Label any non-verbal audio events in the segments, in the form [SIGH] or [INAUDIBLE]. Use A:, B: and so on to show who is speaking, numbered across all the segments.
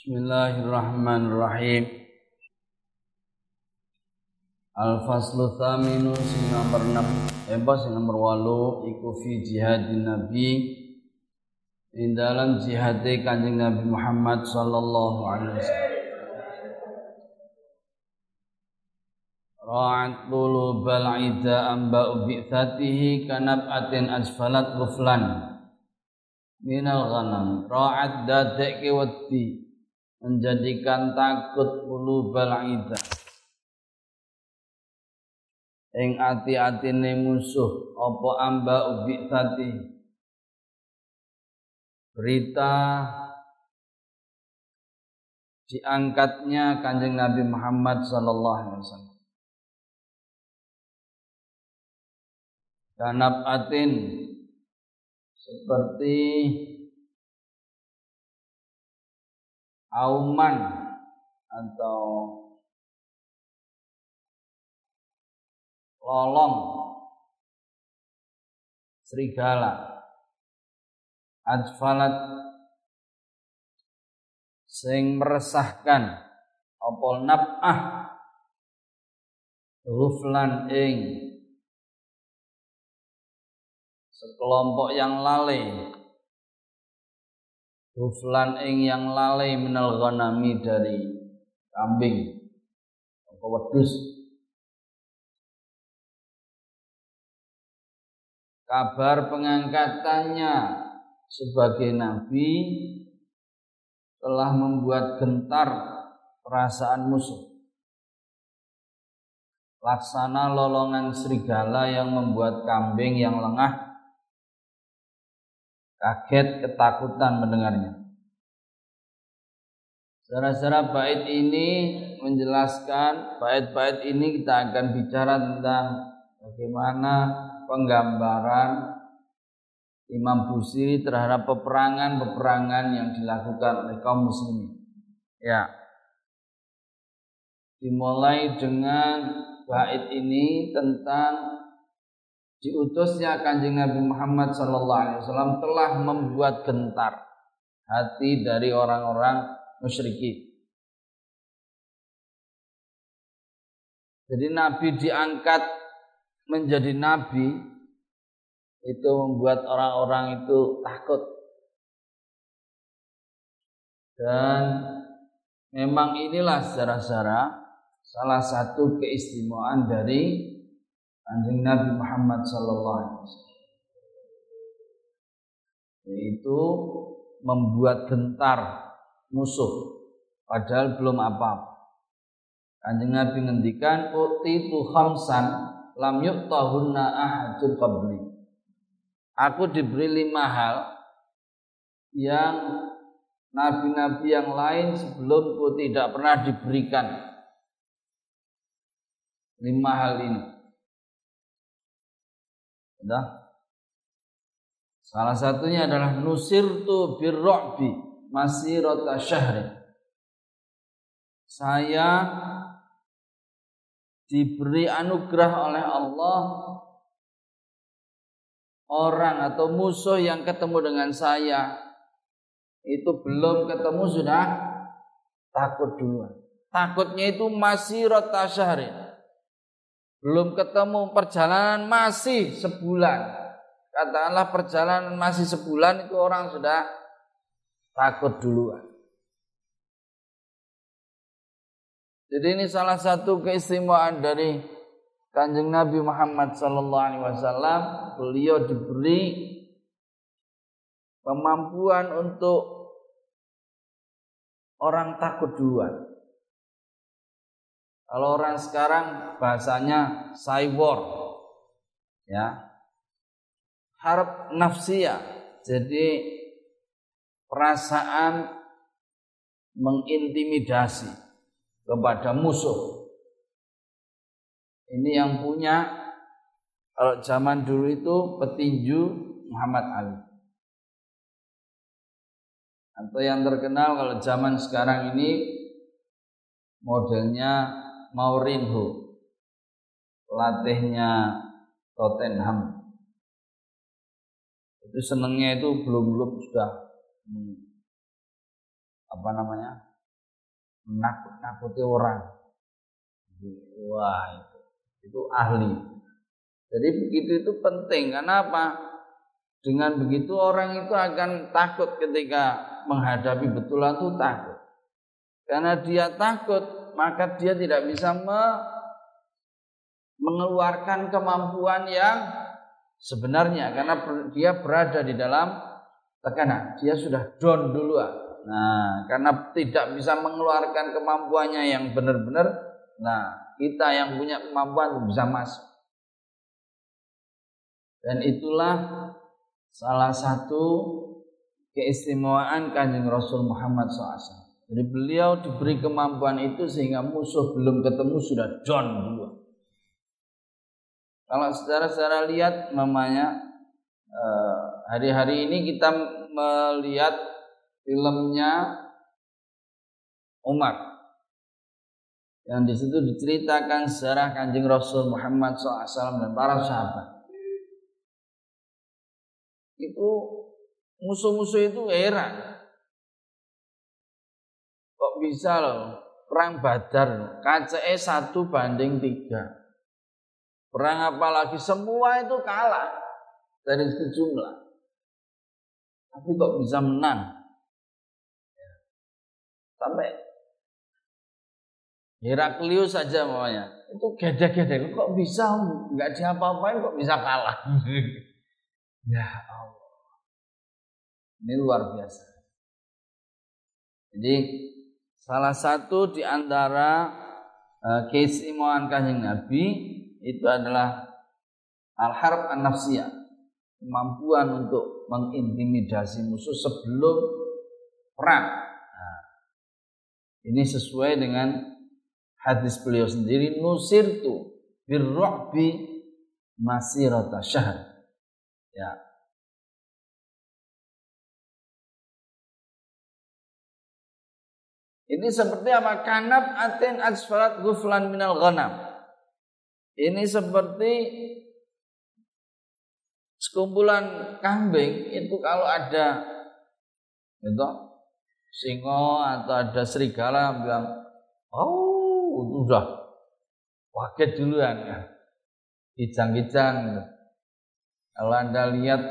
A: Bismillahirrahmanirrahim. Al-faslu thaminu sing nomor 6 eh sing nomor 8 iku fi jihadin nabi di dalam jihad kanjeng Nabi Muhammad sallallahu alaihi wasallam. Ra'at qulubal ida amba bi'thatihi kanab'atin asfalat ghuflan minal ghanam. Ra'at dadek wedi menjadikan takut qulubal ida ing ati-atine musuh apa amba bi'thatihi berita diangkatnya kanjeng Nabi Muhammad sallallahu alaihi wasallam. Kanab atin seperti auman atau lolong serigala adfalat sing meresahkan opol nab'ah ghuflan ing sekelompok yang lalai Huflan ing yang lalai minal ghanami dari kambing. Apa wedhus? Kabar pengangkatannya sebagai nabi telah membuat gentar perasaan musuh. Laksana lolongan serigala yang membuat kambing yang lengah kaget ketakutan mendengarnya. Secara-secara bait ini menjelaskan bait-bait ini kita akan bicara tentang bagaimana penggambaran Imam Busiri terhadap peperangan-peperangan yang dilakukan oleh kaum muslimin. Ya. Dimulai dengan bait ini tentang diutusnya kanjeng Nabi Muhammad Sallallahu Alaihi Wasallam telah membuat gentar hati dari orang-orang musyrikin. Jadi Nabi diangkat menjadi Nabi itu membuat orang-orang itu takut. Dan memang inilah secara-secara salah satu keistimewaan dari Kanjeng Nabi Muhammad sallallahu alaihi wasallam. Yaitu membuat gentar musuh padahal belum apa-apa. Kanjeng Nabi ngendikan utitu khamsan lam yuqtahunna ahadun qabli. Aku diberi lima hal yang nabi-nabi yang lain sebelumku tidak pernah diberikan. Lima hal ini. Sudah. Salah satunya adalah nusirtu birro'bi masirata syahri. Saya diberi anugerah oleh Allah orang atau musuh yang ketemu dengan saya itu belum ketemu sudah takut duluan. Takutnya itu masih rota syahri belum ketemu perjalanan masih sebulan. Katakanlah perjalanan masih sebulan itu orang sudah takut duluan. Jadi ini salah satu keistimewaan dari Kanjeng Nabi Muhammad sallallahu alaihi wasallam, beliau diberi kemampuan untuk orang takut duluan. Kalau orang sekarang bahasanya cyber, ya. Harap nafsia jadi perasaan mengintimidasi kepada musuh. Ini yang punya kalau zaman dulu itu petinju Muhammad Ali. Atau yang terkenal kalau zaman sekarang ini modelnya Mourinho pelatihnya Tottenham itu senengnya itu belum belum sudah apa namanya menakut-nakuti orang. Wah itu, itu ahli. Jadi begitu itu penting. Karena apa? Dengan begitu orang itu akan takut ketika menghadapi betulan itu takut. Karena dia takut, maka dia tidak bisa me mengeluarkan kemampuan yang sebenarnya karena dia berada di dalam tekanan. Dia sudah down duluan. Nah, karena tidak bisa mengeluarkan kemampuannya yang benar-benar, nah kita yang punya kemampuan bisa masuk. Dan itulah salah satu keistimewaan kanjeng Rasul Muhammad SAW. Jadi beliau diberi kemampuan itu sehingga musuh belum ketemu sudah down duluan. Kalau secara-secara lihat mamanya eh, hari-hari ini kita melihat filmnya Umar yang di situ diceritakan sejarah kanjeng Rasul Muhammad SAW dan para sahabat. Itu musuh-musuh itu heran. Bisa loh perang Badar KCE satu banding tiga Perang apa lagi semua itu kalah dari sejumlah. Tapi kok bisa menang? Sampai Heraklius saja maunya. Itu gede-gede kok bisa nggak diapa-apain kok bisa kalah. [LAUGHS] ya Allah. Ini luar biasa. Jadi salah satu di antara uh, keistimewaan kanjeng Nabi itu adalah al-harb an-nafsiyah kemampuan untuk mengintimidasi musuh sebelum perang. Nah, ini sesuai dengan hadis beliau sendiri nusirtu birru'bi masirata syahr. Ya Ini seperti apa? Kanab atin asfarat guflan minal ghanam. Ini seperti sekumpulan kambing itu kalau ada itu singo atau ada serigala bilang, oh udah kaget duluan ya, kijang-kijang. Kalau anda lihat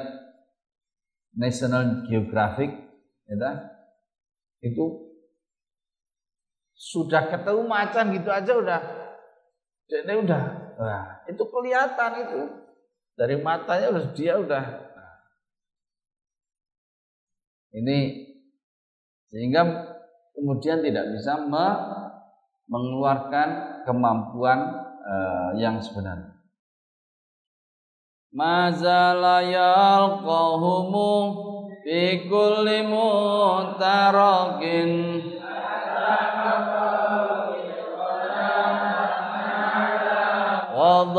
A: National Geographic, ya, itu sudah ketemu macan gitu aja udah, ini udah Nah, itu kelihatan itu. Dari matanya udah dia udah. Nah. Ini sehingga kemudian tidak bisa me mengeluarkan kemampuan uh, yang sebenarnya. Mazala yalqahumu fi kulli mutarakin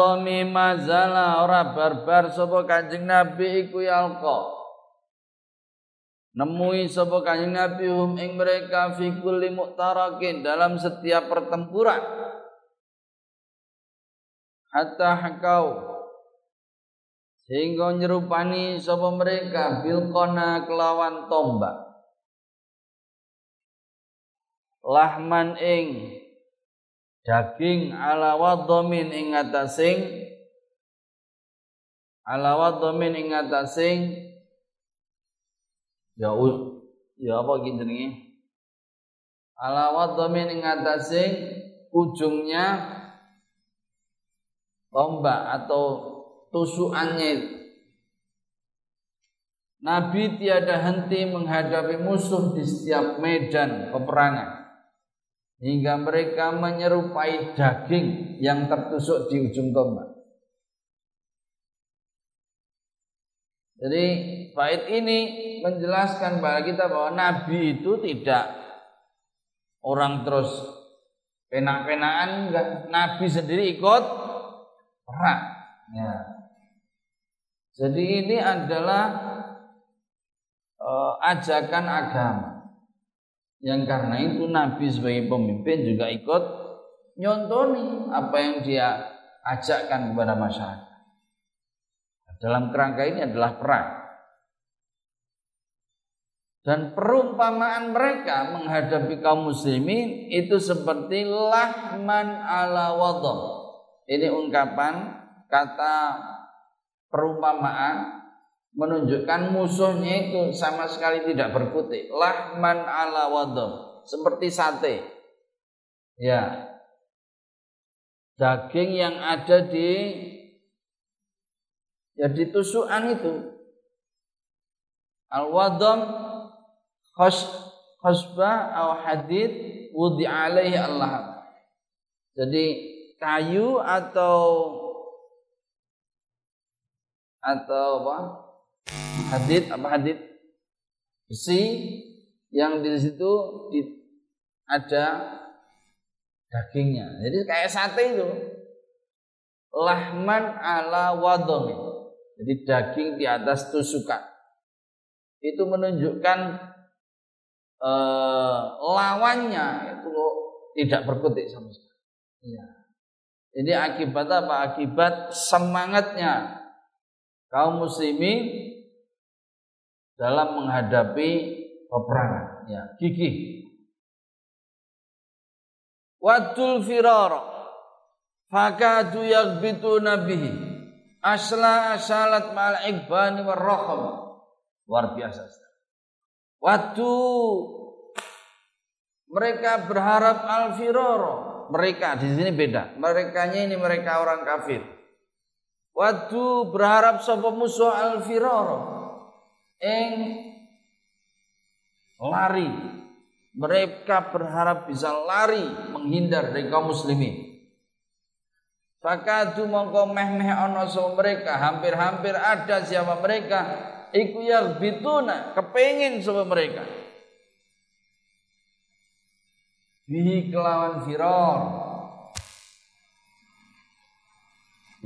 A: Wadhami mazala ora barbar sapa Kanjeng Nabi iku yalqa. Nemui sapa Kanjeng Nabi hum ing mereka fi kulli mu'tarakin dalam setiap pertempuran. Hatta hakau sehingga nyerupani sapa mereka bilqona kelawan tombak. Lahman ing daging ala wadhamin ing atasing ala wadhamin ing ya ya apa iki jenenge? Ala wadhamin ing atasing ujungnya tombak atau tusukannya Nabi tiada henti menghadapi musuh di setiap medan peperangan hingga mereka menyerupai daging yang tertusuk di ujung tombak. Jadi bait ini menjelaskan bahwa kita bahwa Nabi itu tidak orang terus penak-penakan enggak. Nabi sendiri ikut perang. Ya. Jadi ini adalah uh, ajakan agama. Yang karena itu Nabi sebagai pemimpin juga ikut nyontoni apa yang dia ajakkan kepada masyarakat. Dalam kerangka ini adalah perang. Dan perumpamaan mereka menghadapi kaum muslimin itu seperti lahman ala wadhah. Ini ungkapan kata perumpamaan menunjukkan musuhnya itu sama sekali tidak berkutik. Lahman ala wadhah, seperti sate. Ya. Daging yang ada di ya di tusukan itu. Al-wadham khos khosbah atau hadid wudi alaihi Allah. Jadi kayu atau atau apa? Hadid apa hadid? Besi yang di situ di, ada dagingnya. Jadi kayak sate itu. Lahman ala wadong. Jadi daging di atas tusukan. Itu menunjukkan eh, lawannya itu tidak berkutik sama sekali. Ya. Jadi akibat apa? Akibat semangatnya kaum muslimin dalam menghadapi peperangan. Ya, gigih. Wadul firar fakadu yaghbitu nabihi asla asalat mal ikbani warroham luar biasa Waktu mereka berharap al-firoro. Mereka di sini beda. Merekanya ini mereka orang kafir. Waktu berharap sapa musuh al-firoro. Eng lari. Mereka berharap bisa lari menghindar dari kaum muslimin. Fakadu mongko meh-meh ono mereka hampir-hampir ada siapa mereka iku yang bituna kepengin sama mereka bihi kelawan firor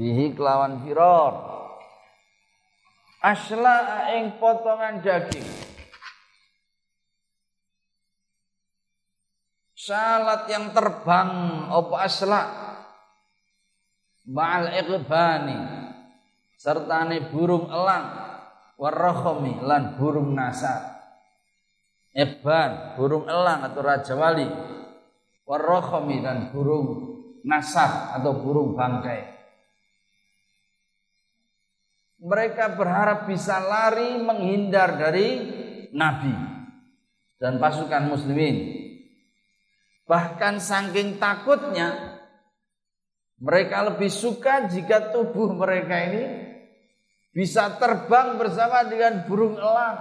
A: bihi kelawan firor asla ing potongan daging. Salat yang terbang apa asla? Ma'al iqbani sertane burung elang warrohomi lan burung nasar eban burung elang atau raja wali. Warrohomi dan burung nasar atau burung bangkai mereka berharap bisa lari menghindar dari nabi dan pasukan muslimin bahkan saking takutnya mereka lebih suka jika tubuh mereka ini bisa terbang bersama dengan burung elang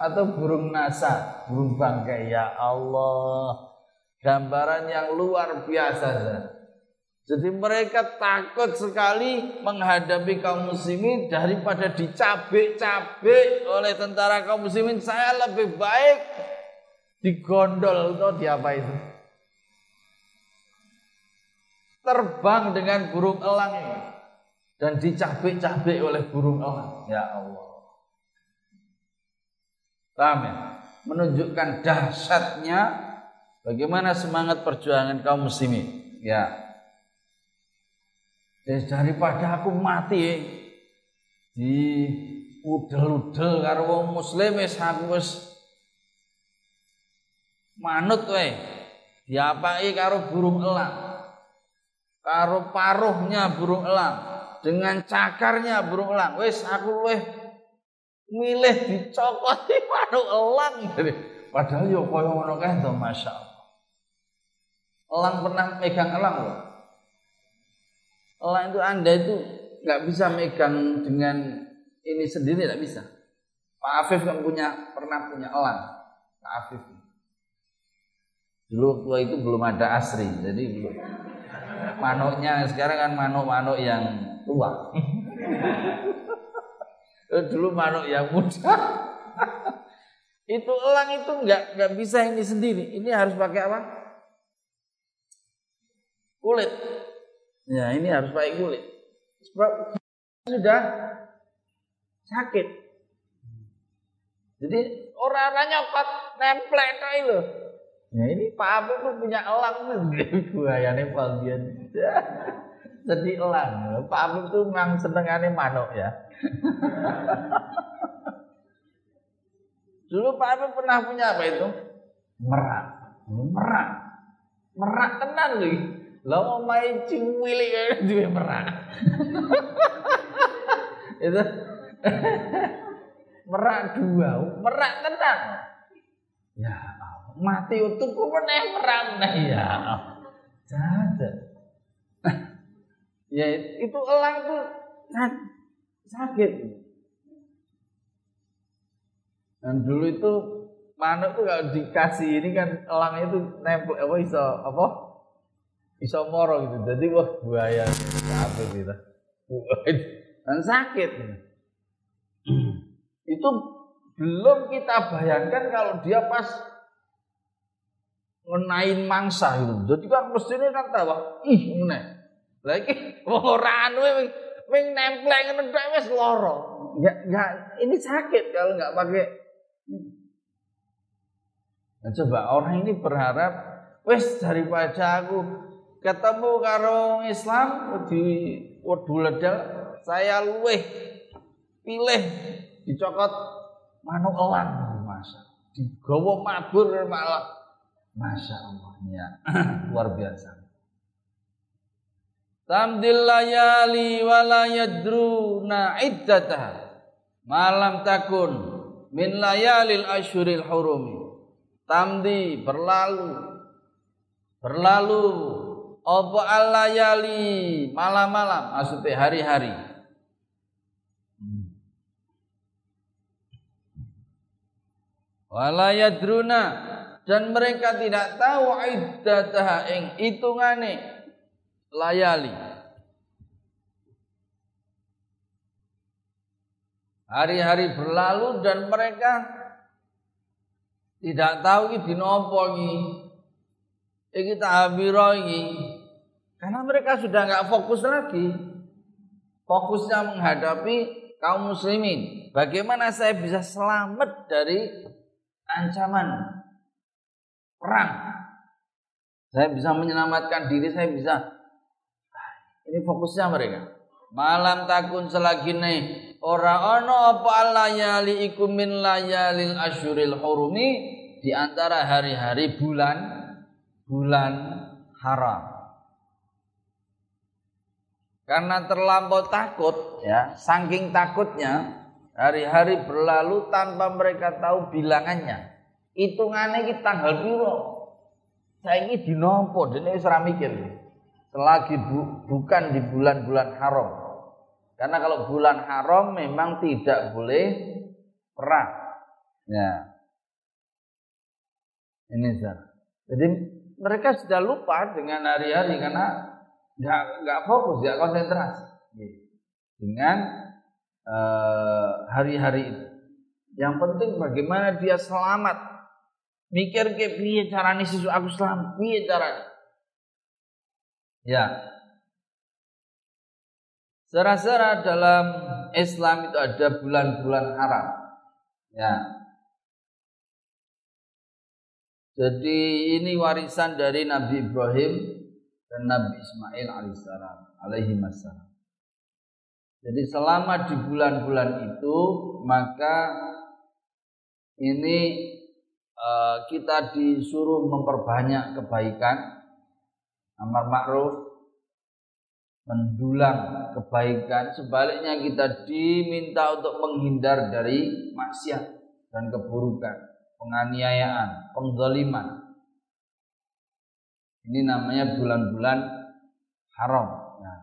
A: atau burung nasa, burung bangkai. Ya Allah, gambaran yang luar biasa. Jadi mereka takut sekali menghadapi kaum muslimin daripada dicabik-cabik oleh tentara kaum muslimin. Saya lebih baik digondol atau diapa itu. Terbang dengan burung elang ini dan dicabik-cabik oleh burung elang. Ya Allah. Paham ya? Menunjukkan dahsyatnya bagaimana semangat perjuangan kaum muslimin. Ya. Daripada aku mati di udel-udel karo wong muslim wis aku wis manut wae. Diapaki karo burung elang. Karo paruhnya burung elang dengan cakarnya burung elang. Wes aku luweh milih dicokoti [LAUGHS] manuk elang. Padahal yo koyo ngono kae to masyaallah. Elang pernah megang elang loh. Elang itu Anda itu nggak bisa megang dengan ini sendiri nggak bisa. Pak Afif kan punya pernah punya elang. Pak Afif. Dulu tua itu belum ada asri, jadi belum. Manuknya sekarang kan manuk-manuk yang tua. [LAUGHS] Eh, dulu manuk yang muda. [LAUGHS] itu elang itu nggak nggak bisa ini sendiri. Ini harus pakai apa? Kulit. Ya ini harus pakai kulit. Sebab sudah sakit. Jadi orang-orang nyokot nemplek itu. Ya ini Pak Abu punya elang [LAUGHS] buayane Palbian [LAUGHS] jadi elang. Pak Afif tuh memang senengane manuk ya. [LAUGHS] Dulu Pak Habib pernah punya apa itu? Merak. Merak. Merak tenan lagi. Lah mau [LAUGHS] main duwe merak. [LAUGHS] itu [LAUGHS] merak dua, merak tenan. Ya, mati utuh ku meneh merak meneh ya. Jahat. ya itu elang tuh sakit. Dan dulu itu manuk tuh kalau dikasih ini kan elang itu nempel apa iso apa? Iso moro gitu. Jadi wah buaya apa gitu. Dan sakit. itu belum kita bayangkan kalau dia pas ngenain mangsa gitu. Jadi kan mestinya kan tahu, ih meneh. Lagi ora anu wing nempleng ngono wis lara. Ya, ya ini sakit kalau nggak pakai Nah, coba orang ini berharap wes daripada aku ketemu karo Islam di wedu ledal saya luweh pilih dicokot manuk elang masa digawa mabur malah Masya Allah ya. [CLEARS THROAT] Luar biasa. Tamdil layali walayadruna iddataha. Malam takun min layalil asyuril hurumi. Tamdi berlalu berlalu apa alayali malam-malam maksudnya hari-hari. Walayadruna dan mereka tidak tahu iddataha ing hitungane layali. Hari-hari berlalu dan mereka tidak tahu ini dina. Iki ta'abira iki. Karena mereka sudah nggak fokus lagi. Fokusnya menghadapi kaum muslimin. Bagaimana saya bisa selamat dari ancaman perang? Saya bisa menyelamatkan diri, saya bisa. Ini fokusnya mereka. Malam takun selagi nih ora ana apa layali iku min layalil asyuril hurumi di antara hari-hari bulan bulan haram. Karena terlampau takut ya, saking takutnya hari-hari berlalu tanpa mereka tahu bilangannya. Hitungannya kita tanggal piro. Saya ini dinompo dan ini mikir. Selagi bu, bukan di bulan-bulan haram. Karena kalau bulan haram memang tidak boleh perang. Ya. Ini sah. Jadi mereka sudah lupa dengan hari-hari karena nggak nggak fokus, nggak konsentrasi dengan eh, hari-hari uh, itu. Yang penting bagaimana dia selamat. Mikir ke piye carane sesuatu aku selamat, piye caranya. Ya, Secara-secara dalam Islam itu ada bulan-bulan haram. Ya. Jadi ini warisan dari Nabi Ibrahim dan Nabi Ismail alaihissalam, alaihi wassalam. Jadi selama di bulan-bulan itu maka ini uh, kita disuruh memperbanyak kebaikan, amar ma'ruf, mendulang kebaikan sebaliknya kita diminta untuk menghindar dari maksiat dan keburukan penganiayaan penggaliman ini namanya bulan-bulan haram. Nah.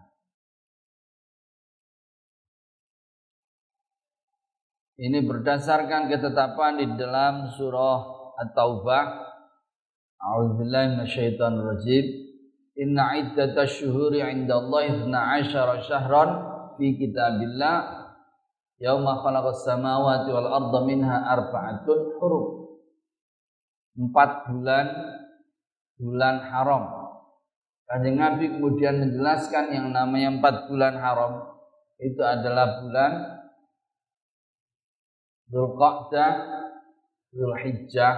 A: ini berdasarkan ketetapan di dalam surah At-Taubah. A'udzubillahi minasyaitonirrajim. Inna iddata syuhuri inda Allah ibna asyara syahran fi kitabillah. Yauma khalaqas samawati wal arda minha arba'atun huruf Empat bulan bulan haram Kanjeng Nabi kemudian menjelaskan yang namanya empat bulan haram itu adalah bulan Dzulqa'dah, Dzulhijjah,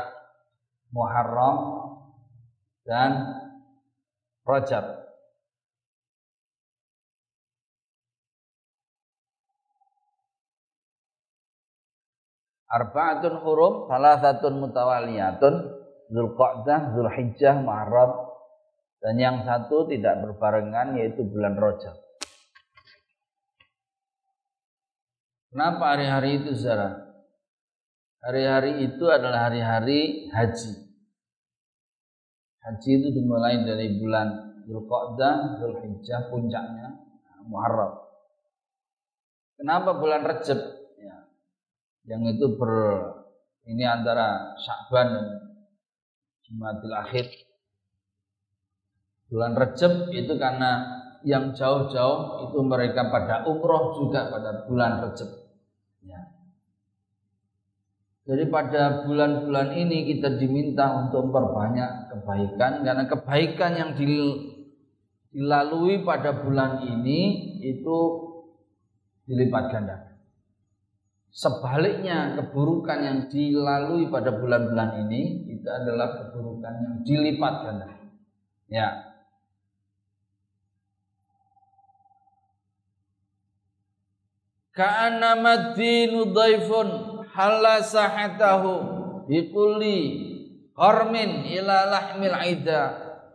A: Muharram dan Rajab. Arba'atun hurum, salasatun mutawaliyatun, Zulqa'dah, Zulhijjah, Muharram, dan yang satu tidak berbarengan yaitu bulan Rajab. Kenapa hari-hari itu saudara? Hari-hari itu adalah hari-hari haji. Haji itu dimulai dari bulan Zulqa'dah, Zulhijjah, puncaknya Muharram. Kenapa bulan Rajab? Ya. Yang itu ber ini antara Sya'ban dan Jumatil Akhir. Bulan Rajab itu karena yang jauh-jauh itu mereka pada umroh juga pada bulan Rajab. Ya. Jadi pada bulan-bulan ini kita diminta untuk memperbanyak kebaikan karena kebaikan yang dilalui pada bulan ini itu dilipat ganda. Sebaliknya keburukan yang dilalui pada bulan-bulan ini itu adalah keburukan yang dilipat ganda. Ya, ka'annama dinu dhaifun halla sahatahu bikulli qarmin ila lahmil aida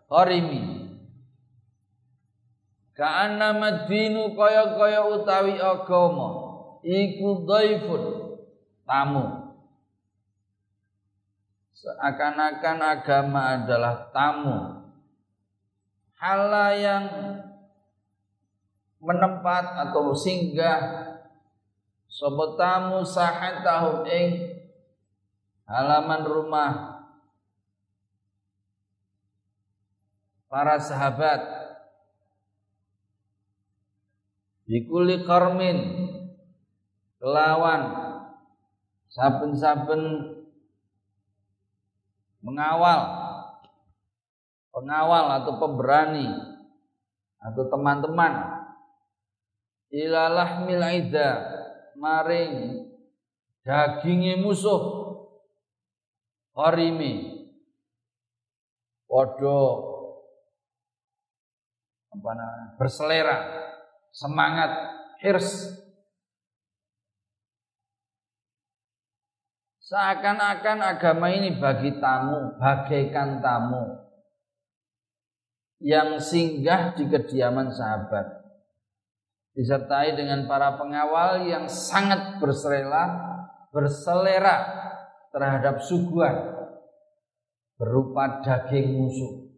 A: qarimi ka'annama dinu kaya-kaya utawi agama iku dhaifun tamu. Seakan-akan agama adalah tamu. Hal yang menempat atau singgah sapa tamu sahatahum ing halaman rumah para sahabat. Bikuli karmin kelawan. Saben-saben mengawal. Pengawal atau pemberani. Atau teman-teman. Ilalah milaida maring daginge musuh. Harimi. Padha apa berselera. Semangat. Hirs seakan-akan agama ini bagi tamu bagaikan tamu yang singgah di kediaman sahabat disertai dengan para pengawal yang sangat berselera berselera terhadap suguhan berupa daging musuh.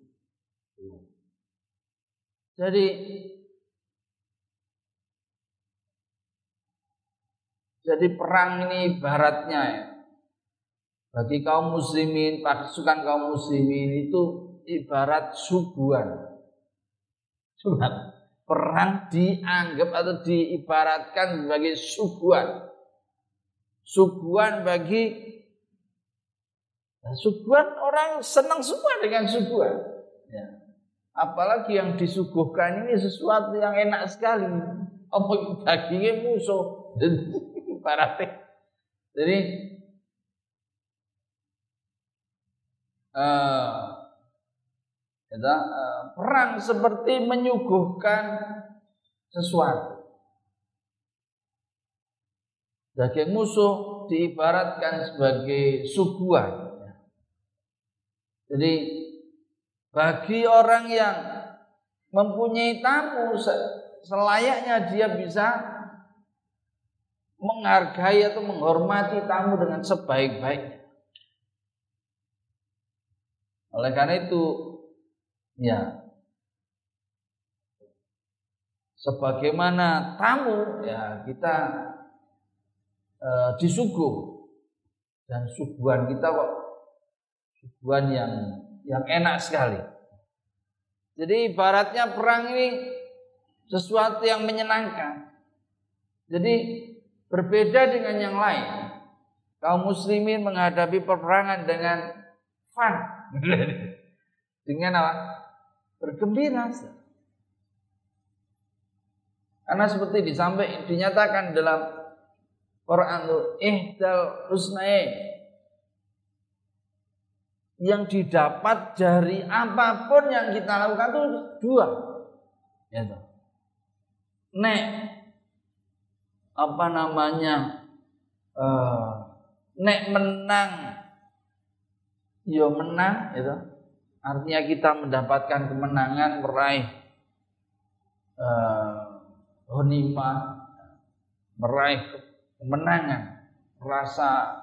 A: Jadi jadi perang ini ibaratnya ya. Bagi kaum muslimin, pasukan kaum muslimin itu ibarat suguhan. Sunat perang dianggap atau diibaratkan sebagai suguhan. Suguhan bagi nah, suguhan orang senang semua dengan suguhan. Ya. Apalagi yang disuguhkan ini sesuatu yang enak sekali. Apa dagingnya musuh. [LAUGHS] Jadi uh, Ya, perang seperti menyuguhkan sesuatu. Daging musuh diibaratkan sebagai suguhan. Jadi bagi orang yang mempunyai tamu selayaknya dia bisa menghargai atau menghormati tamu dengan sebaik-baiknya. Oleh karena itu Ya. Sebagaimana tamu ya kita e, disuguh dan suguhan kita kok suguhan yang yang enak sekali. Jadi ibaratnya perang ini sesuatu yang menyenangkan. Jadi berbeda dengan yang lain. Kaum muslimin menghadapi peperangan dengan fun. [LAUGHS] dengan apa? bergembira. Karena seperti disampaikan dinyatakan dalam Quran itu ihdal husnain yang didapat dari apa pun yang kita lakukan itu dua. Ya Nek apa namanya uh, nek menang yo menang itu artinya kita mendapatkan kemenangan meraih uh, honima meraih kemenangan rasa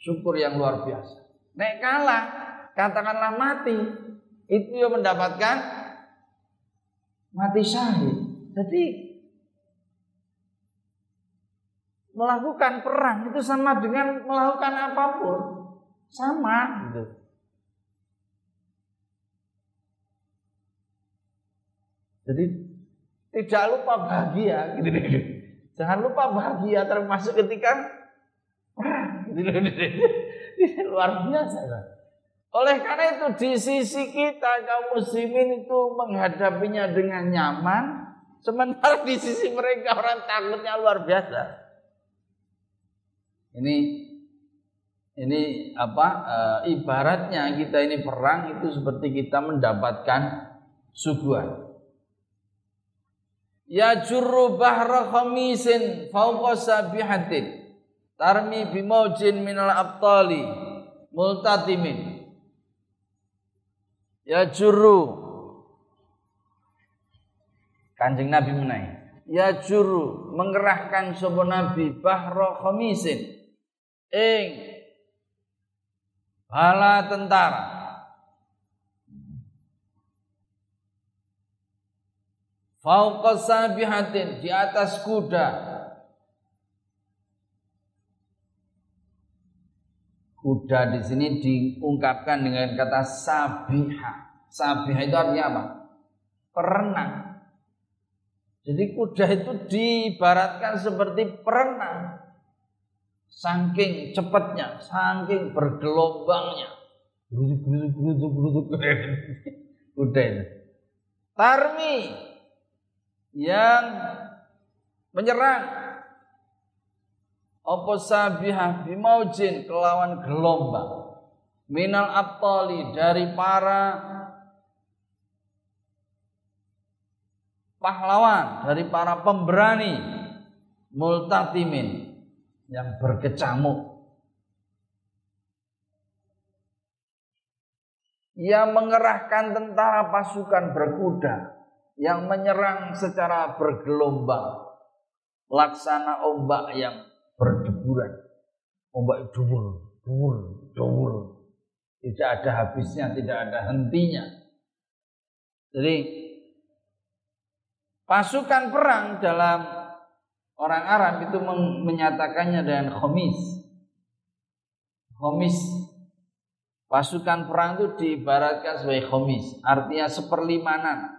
A: syukur yang luar biasa. Nek kalah katakanlah mati itu yang mendapatkan mati syahid. Jadi melakukan perang itu sama dengan melakukan apa pun. Sama gitu. Jadi tidak lupa bahagia gitu. Jangan lupa bahagia termasuk ketika perang gitu. Luar biasa. Oleh karena itu di sisi kita kaum muslimin itu menghadapinya dengan nyaman, sementara di sisi mereka orang takutnya luar biasa. Ini ini apa e, ibaratnya kita ini perang itu seperti kita mendapatkan suguhan. Ya jurru bahra khamisin fauqa sabihatin tarmi bimaujin minal abtali multatimin. Ya jurru Kanjeng Nabi menaik. Ya juru mengerahkan sapa Nabi bahra khamisin ing bala tentara. Fauqa sabihatin di atas kuda. Kuda di sini diungkapkan dengan kata sabiha. Sabiha itu artinya apa? Perenang. Jadi kuda itu diibaratkan seperti perenang Saking cepatnya, saking bergelombangnya. Udah. Tarmi yang menyerang. Apa sabihah bimaujin kelawan gelombang. Minal abtali dari para pahlawan dari para pemberani. Multatimin yang berkecamuk. Ia mengerahkan tentara pasukan berkuda yang menyerang secara bergelombang. Laksana ombak yang berdeburan. Ombak dubur, dubur, dubur. Tidak ada habisnya, tidak ada hentinya. Jadi pasukan perang dalam Orang Arab itu menyatakannya dengan khomis. Khomis pasukan perang itu diibaratkan sebagai khomis, artinya seperlimanan.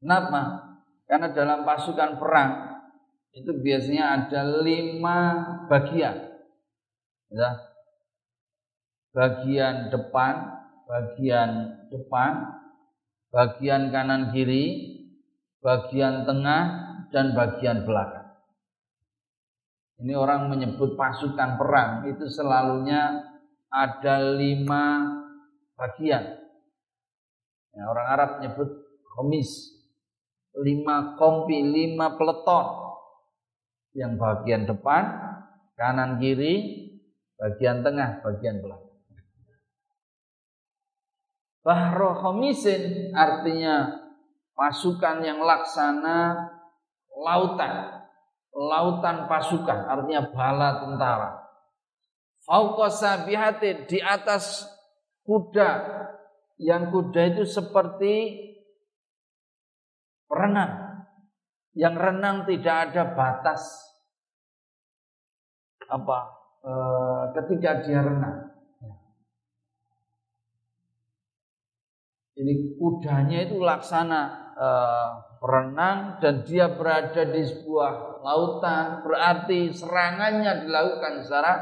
A: Kenapa? Karena dalam pasukan perang itu biasanya ada lima bagian. Ya. Bagian depan, bagian depan, bagian kanan kiri, bagian tengah, dan bagian belakang. Ini orang menyebut pasukan perang itu selalunya ada lima bagian. Ya, orang Arab menyebut komis, lima kompi, lima peleton. Yang bagian depan, kanan kiri, bagian tengah, bagian belakang. Bahro khomisin artinya pasukan yang laksana lautan, lautan pasukan, artinya bala tentara. Fauqa sabihatin di atas kuda, yang kuda itu seperti renang, yang renang tidak ada batas. Apa? E, ketika dia renang. Ini kudanya itu laksana e, berenang dan dia berada di sebuah lautan berarti serangannya dilakukan secara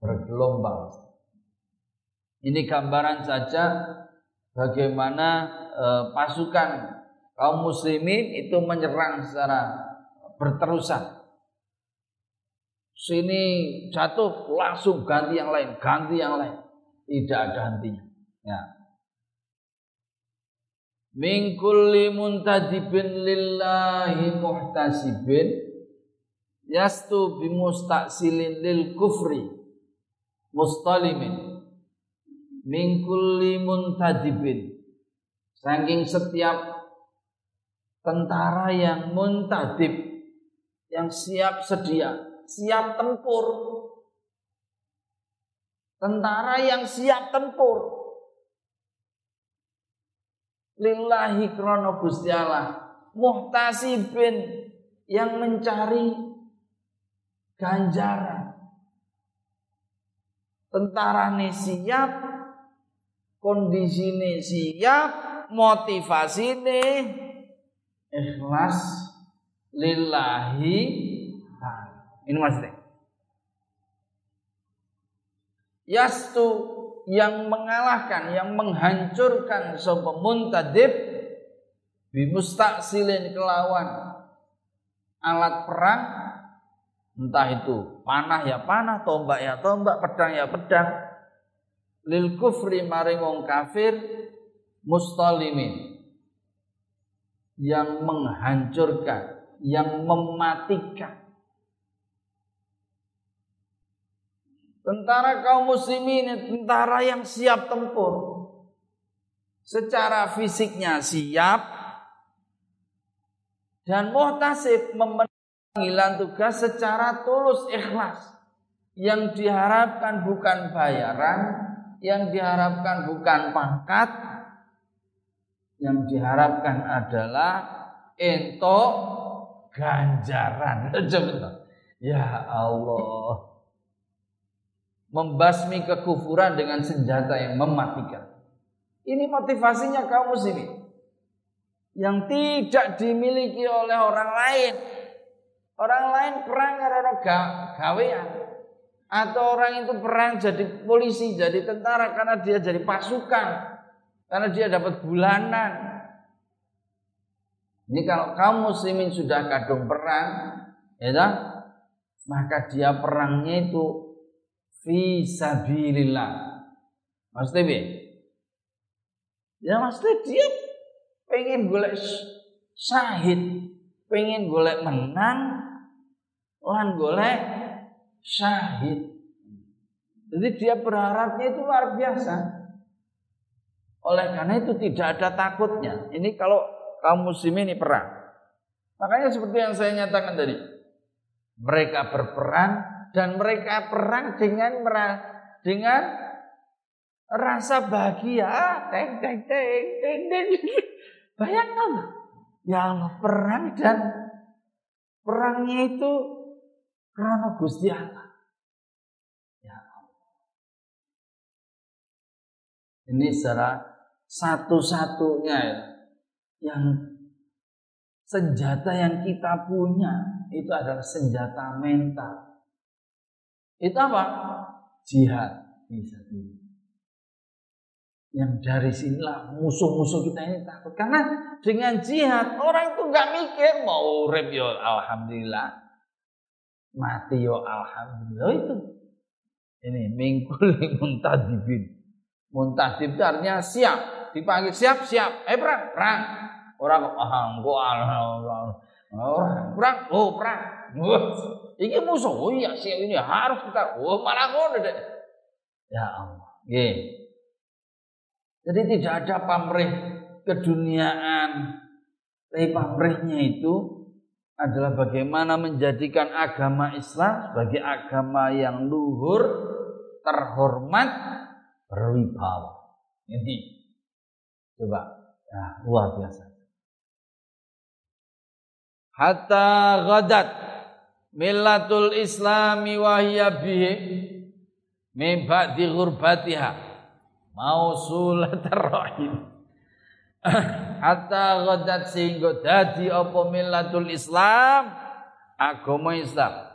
A: bergelombang. Ini gambaran saja bagaimana e, pasukan kaum muslimin itu menyerang secara berterusan. Sini jatuh langsung ganti yang lain, ganti yang lain. Tidak ada hentinya. Ya min kulli muntadibin lillahi muhtasibin yastu bimustaksilin lil kufri mustalimin. Min kulli muntadibin. Saking setiap tentara yang muntadib yang siap sedia siap tempur. Tentara yang siap tempur lillahi krono Gusti Allah muhtasibin yang mencari ganjaran. Tentara ini siap, kondisi ini siap, motivasi ini ikhlas lillahi ini maksudnya. Yastu yang mengalahkan, yang menghancurkan sopa muntadib bimustaksilin kelawan alat perang entah itu panah ya panah, tombak ya tombak, pedang ya pedang. Lil kufri maring wong kafir mustalimin yang menghancurkan, yang mematikan. Tentara kaum muslimin tentara yang siap tempur. Secara fisiknya siap dan muhtasib panggilan tugas secara tulus ikhlas. Yang diharapkan bukan bayaran, yang diharapkan bukan pangkat, yang diharapkan adalah ento ganjaran. [LAUGHS] Ya Allah. Membasmi kekufuran dengan senjata yang mematikan. Ini motivasinya kaum muslimin yang tidak dimiliki oleh orang lain Orang lain perang karena gawean. Atau orang itu perang jadi polisi, jadi tentara karena dia jadi pasukan. Karena dia dapat bulanan. Ini kalau kaum muslimin sudah kadung perang, ya maka dia perangnya itu visabilillah. Maksudnya bi? Ya maksudnya dia pengen golek syahid, pengen golek menang, lan golek syahid. Jadi dia berharapnya itu luar biasa. Oleh karena itu tidak ada takutnya. Ini kalau kaum muslim ini perang. Makanya seperti yang saya nyatakan tadi. Mereka berperang dan mereka perang dengan dengan rasa bahagia. Teng teng teng teng teng. [LAUGHS] Bayangkan. Ya Allah perang dan perangnya itu karena Gusti Allah. Ya Allah. Ini secara satu-satunya ya, yang senjata yang kita punya itu adalah senjata mental. Itu apa? Jihad bisa Yang dari sinilah musuh-musuh kita ini takut. Karena dengan jihad orang itu nggak mikir mau urip ya alhamdulillah. Mati yo alhamdulillah. Itu. Ini mingkul [LAUGHS] muntadibin muntadib itu artinya siap. Dipanggil siap siap. Eh perang perang. Orang ah engko orang perang. Oh perang ini musuh. Oh iya siap ini harus kita oh malah ngono deh ya Allah. Yeah. jadi tidak ada pamrih keduniaan. Tapi pamrihnya itu adalah bagaimana menjadikan agama Islam sebagai agama yang luhur, terhormat, berwibawa. Ini coba, nah, luar biasa. Hatta ghadat millatul islami wahya bihi min ba'di ghurbatiha. Mausulat rahim [CLEARS THROAT] hatta ghadat sehingga dadi apa millatul Islam? Agama Islam.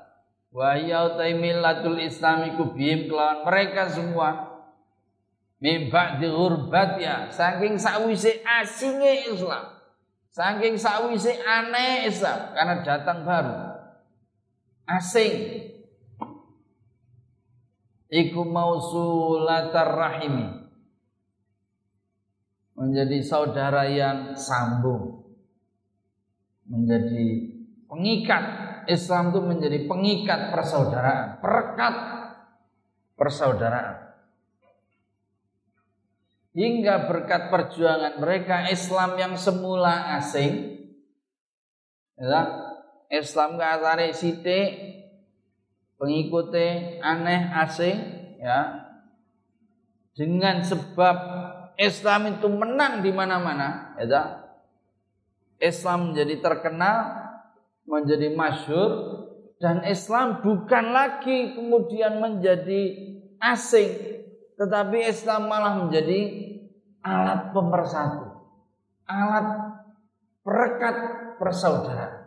A: Wa ya utai millatul Islam iku bihim kelawan mereka semua. Mimba di ya saking sawise asinge Islam. Saking sawise aneh Islam. Karena datang baru asing. Iku mausulatar rahimi. Menjadi saudara yang sambung, menjadi pengikat. Islam itu menjadi pengikat persaudaraan, perekat persaudaraan. Hingga berkat perjuangan mereka Islam yang semula asing ya, Islam ke asare sithik pengikutnya aneh asing ya. Dengan sebab Islam itu menang di mana-mana ya Islam menjadi terkenal menjadi masyhur dan Islam bukan lagi kemudian menjadi asing tetapi Islam malah menjadi alat pemersatu alat perekat persaudaraan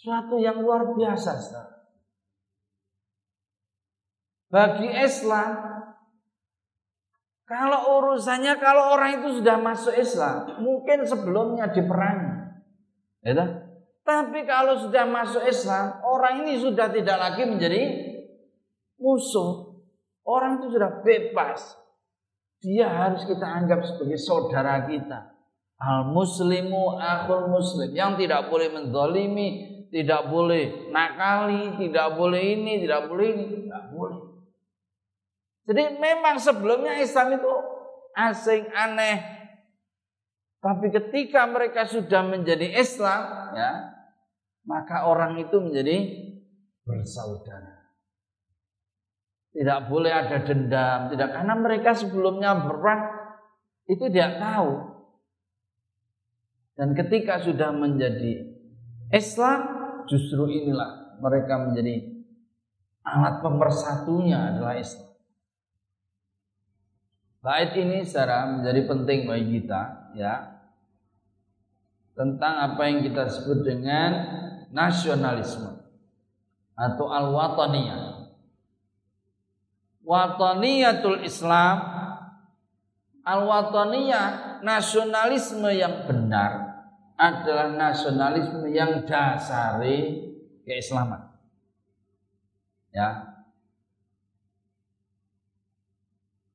A: suatu yang luar biasa bagi Islam kalau urusannya kalau orang itu sudah masuk Islam mungkin sebelumnya diperangi Ya Tapi kalau sudah masuk Islam, orang ini sudah tidak lagi menjadi musuh. Orang itu sudah bebas. Dia harus kita anggap sebagai saudara kita. Al muslimu akhul muslim yang tidak boleh mendolimi, tidak boleh nakali, tidak boleh ini, tidak boleh ini, tidak boleh. Jadi memang sebelumnya Islam itu asing, aneh, tapi ketika mereka sudah menjadi Islam, ya, maka orang itu menjadi bersaudara. Tidak boleh ada dendam, tidak karena mereka sebelumnya berperang itu tidak tahu. Dan ketika sudah menjadi Islam, justru inilah mereka menjadi alat pemersatunya adalah Islam. Bait ini secara menjadi penting bagi kita, ya tentang apa yang kita sebut dengan nasionalisme atau al-wataniyah. Wataniyatul Islam al-wataniyah nasionalisme yang benar adalah nasionalisme yang dasari keislaman. Ya.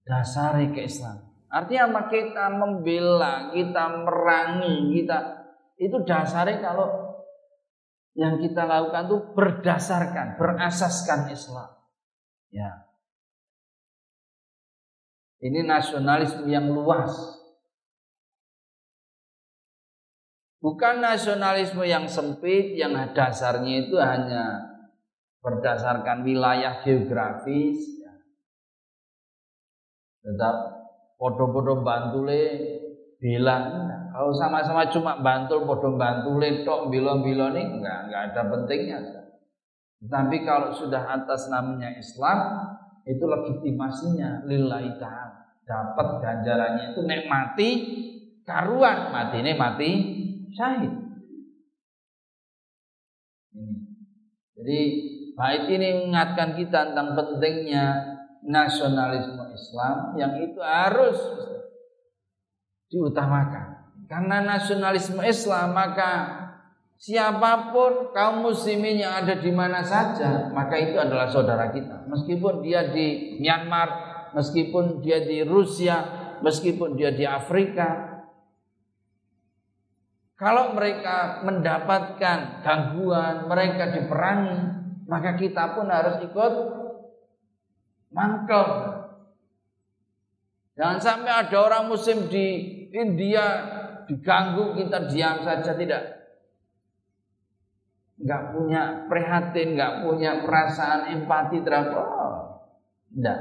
A: Dasari keislaman. Artinya apa kita membela, kita merangi, kita itu dasarnya kalau yang kita lakukan itu berdasarkan, berasaskan Islam. Ya. Ini nasionalisme yang luas. Bukan nasionalisme yang sempit yang dasarnya itu hanya berdasarkan wilayah geografis. Ya. Tetap podo-podo bantule bilang kalau sama-sama cuma bantul podo bantul tok bilo-bilo nih enggak enggak ada pentingnya tapi kalau sudah atas namanya Islam itu legitimasinya lillahi ta'ala dapat ganjarannya itu nek mati karuan mati ini mati syahid. Jadi bait ini mengingatkan kita tentang pentingnya nasionalisme Islam yang itu harus diutamakan. Karena nasionalisme Islam maka siapa pun kaum muslimin yang ada di mana saja maka itu adalah saudara kita. Meskipun dia di Myanmar meskipun dia di Rusia meskipun dia di Afrika kalau mereka mendapatkan gangguan mereka diperangi maka kita pun harus ikut mangkel. Jangan sampai ada orang muslim di India diganggu kita diam saja tidak. Nggak punya prihatin nggak punya perasaan empati terhadap oh, tidak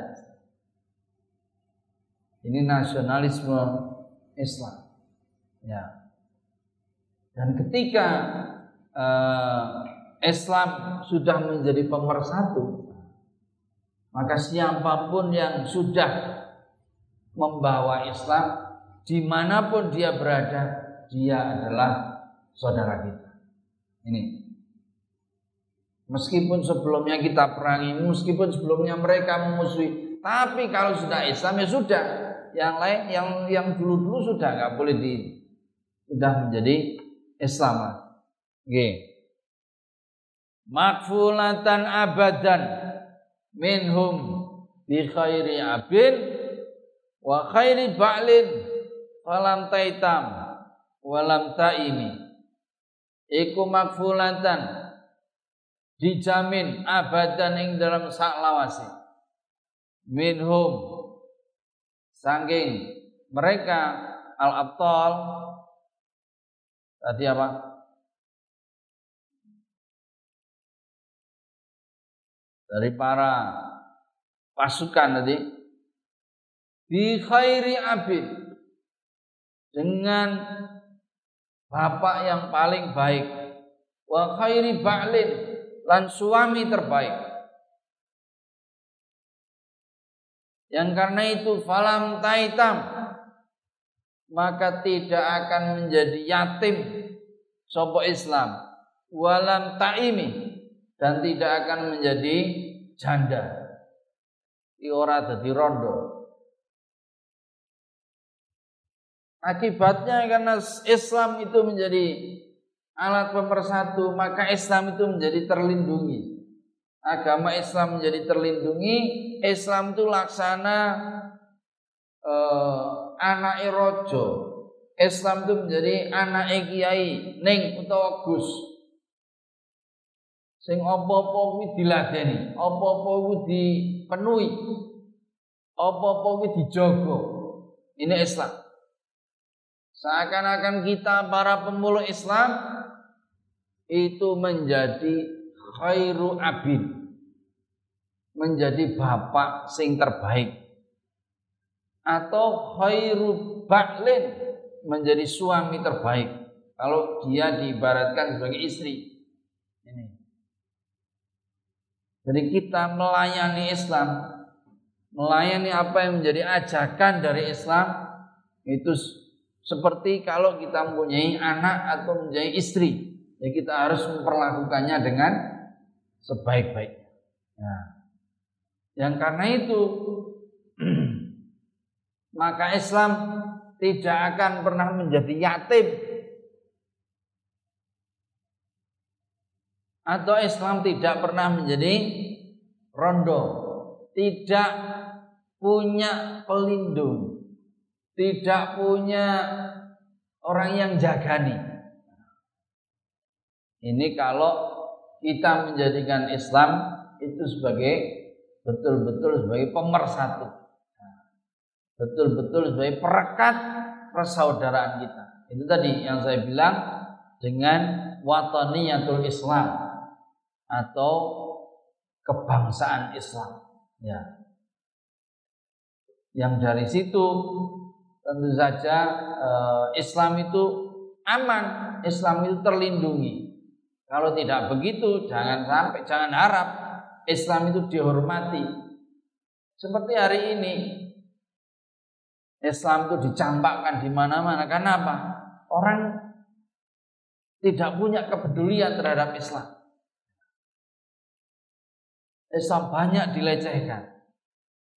A: ini nasionalisme Islam. Ya dan ketika uh, Islam sudah menjadi pemersatu maka siapa pun yang sudah membawa Islam di mana pun dia berada, dia adalah saudara kita. Ini. Meskipun sebelumnya kita perangi, meskipun sebelumnya mereka memusuhi, tapi kalau sudah Islam ya sudah. Yang lain, yang yang dulu-dulu sudah nggak boleh di sudah menjadi Islam. Oke. Makfulatan abadan minhum bi khairi abin wa khairi ba'lin falam taitam walam ta'imi iku makfulatan dijamin abadan ing dalam sak lawase minhum saking mereka al-abtal tadi apa? Dari para pasukan tadi. Bi khairi abid. Dengan bapak yang paling baik. Wa khairi ba'lin. Lan suami terbaik. Yang karena itu falam taitam maka tidak akan menjadi yatim sopo Islam walam taimi dan tidak akan menjadi janda. Di ora dadi rondo. Akibatnya karena Islam itu menjadi alat pemersatu, maka Islam itu menjadi terlindungi. Agama Islam menjadi terlindungi, Islam itu laksana eh, anak rojo. Islam itu menjadi anak kiai, ning utawa gus. Sing apa-apa kuwi diladeni, apa-apa kuwi dipenuhi. Apa-apa kuwi dijogo. Ini Islam. Seakan-akan kita para pemulung Islam itu menjadi khairu abid. Menjadi bapak sing terbaik atau khairu ba'lin menjadi suami terbaik kalau dia diibaratkan sebagai istri. Ini. Jadi kita melayani Islam, melayani apa yang menjadi ajakan dari Islam itu seperti kalau kita mempunyai anak atau mempunyai istri, ya kita harus memperlakukannya dengan sebaik-baiknya. Nah, yang karena itu maka Islam tidak akan pernah menjadi yatim. Atau Islam tidak pernah menjadi rondo. Tidak punya pelindung. Tidak punya orang yang jagani. Ini kalau kita menjadikan Islam itu sebagai betul-betul sebagai pemersatu betul-betul sebagai perekat persaudaraan kita. Itu tadi yang saya bilang dengan wataniyatul Islam atau kebangsaan Islam. Ya. Yang dari situ tentu saja eh, Islam itu aman, Islam itu terlindungi. Kalau tidak begitu, jangan sampai, jangan harap Islam itu dihormati. Seperti hari ini, Islam itu dicampakkan di mana-mana. Karena apa? Orang tidak punya kepedulian terhadap Islam. Islam banyak dilecehkan.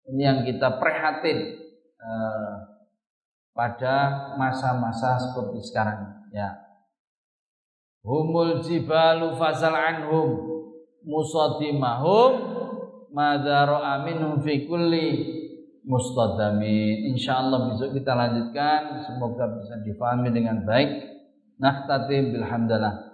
A: Ini yang kita prihatin eh, pada masa-masa seperti sekarang. Ya. Humul jibalu fasal anhum musadimahum madaro aminum fi kulli mustadamin. Insyaallah besok kita lanjutkan. Semoga bisa difahami dengan baik. Nakhtatim bilhamdalah.